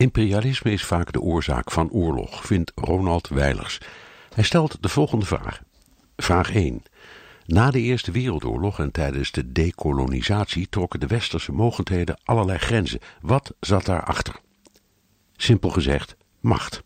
Imperialisme is vaak de oorzaak van oorlog, vindt Ronald Weilers. Hij stelt de volgende vraag. Vraag 1. Na de Eerste Wereldoorlog en tijdens de dekolonisatie trokken de westerse mogendheden allerlei grenzen. Wat zat daarachter? Simpel gezegd, macht.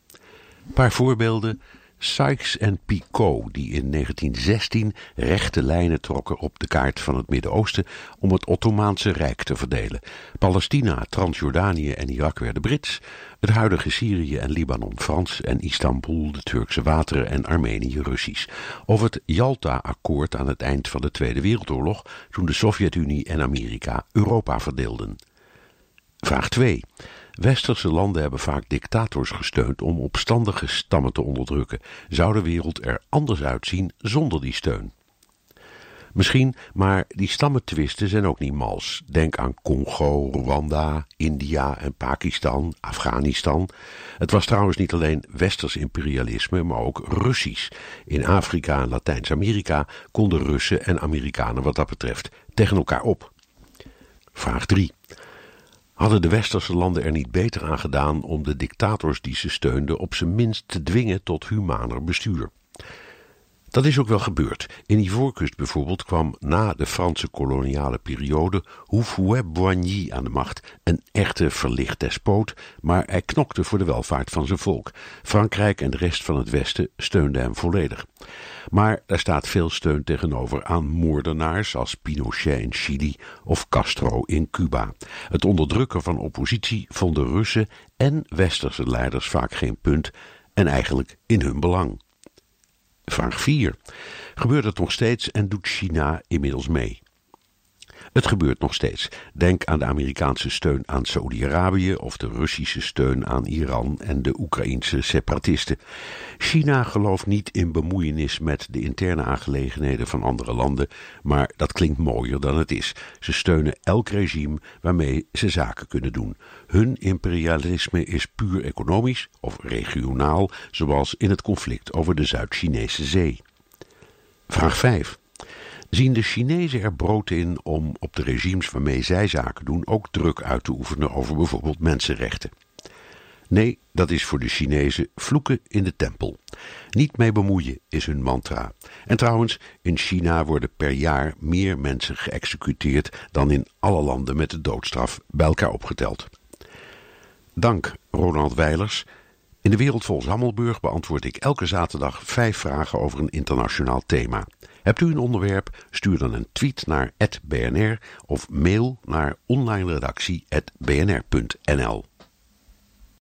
Een paar voorbeelden. Sykes en Picot, die in 1916 rechte lijnen trokken op de kaart van het Midden-Oosten om het Ottomaanse Rijk te verdelen. Palestina, Transjordanië en Irak werden Brits, het huidige Syrië en Libanon Frans en Istanbul, de Turkse wateren en Armenië Russisch. Of het Yalta-akkoord aan het eind van de Tweede Wereldoorlog, toen de Sovjet-Unie en Amerika Europa verdeelden. Vraag 2. Westerse landen hebben vaak dictators gesteund om opstandige stammen te onderdrukken. Zou de wereld er anders uitzien zonder die steun? Misschien, maar die stammentwisten zijn ook niet mals. Denk aan Congo, Rwanda, India en Pakistan, Afghanistan. Het was trouwens niet alleen westers imperialisme, maar ook Russisch. In Afrika en Latijns-Amerika konden Russen en Amerikanen wat dat betreft tegen elkaar op. Vraag 3. Hadden de westerse landen er niet beter aan gedaan om de dictators die ze steunden op zijn minst te dwingen tot humaner bestuur? Dat is ook wel gebeurd. In Ivoorkust bijvoorbeeld kwam na de Franse koloniale periode Houphouët-Boigny aan de macht. Een echte verlicht despoot, maar hij knokte voor de welvaart van zijn volk. Frankrijk en de rest van het Westen steunden hem volledig. Maar daar staat veel steun tegenover aan moordenaars als Pinochet in Chili of Castro in Cuba. Het onderdrukken van oppositie vonden Russen en Westerse leiders vaak geen punt en eigenlijk in hun belang. Vraag 4. Gebeurt het nog steeds en doet China inmiddels mee? Het gebeurt nog steeds. Denk aan de Amerikaanse steun aan Saudi-Arabië of de Russische steun aan Iran en de Oekraïnse separatisten. China gelooft niet in bemoeienis met de interne aangelegenheden van andere landen, maar dat klinkt mooier dan het is. Ze steunen elk regime waarmee ze zaken kunnen doen. Hun imperialisme is puur economisch of regionaal, zoals in het conflict over de Zuid-Chinese zee. Vraag 5 zien de Chinezen er brood in om op de regimes waarmee zij zaken doen ook druk uit te oefenen over bijvoorbeeld mensenrechten. Nee, dat is voor de Chinezen vloeken in de tempel. Niet mee bemoeien is hun mantra. En trouwens, in China worden per jaar meer mensen geëxecuteerd dan in alle landen met de doodstraf bij elkaar opgeteld. Dank, Ronald Weilers. In de Wereld Hammelburg beantwoord ik elke zaterdag vijf vragen over een internationaal thema. Hebt u een onderwerp? Stuur dan een tweet naar @bnr of mail naar onlineredactie@bnr.nl.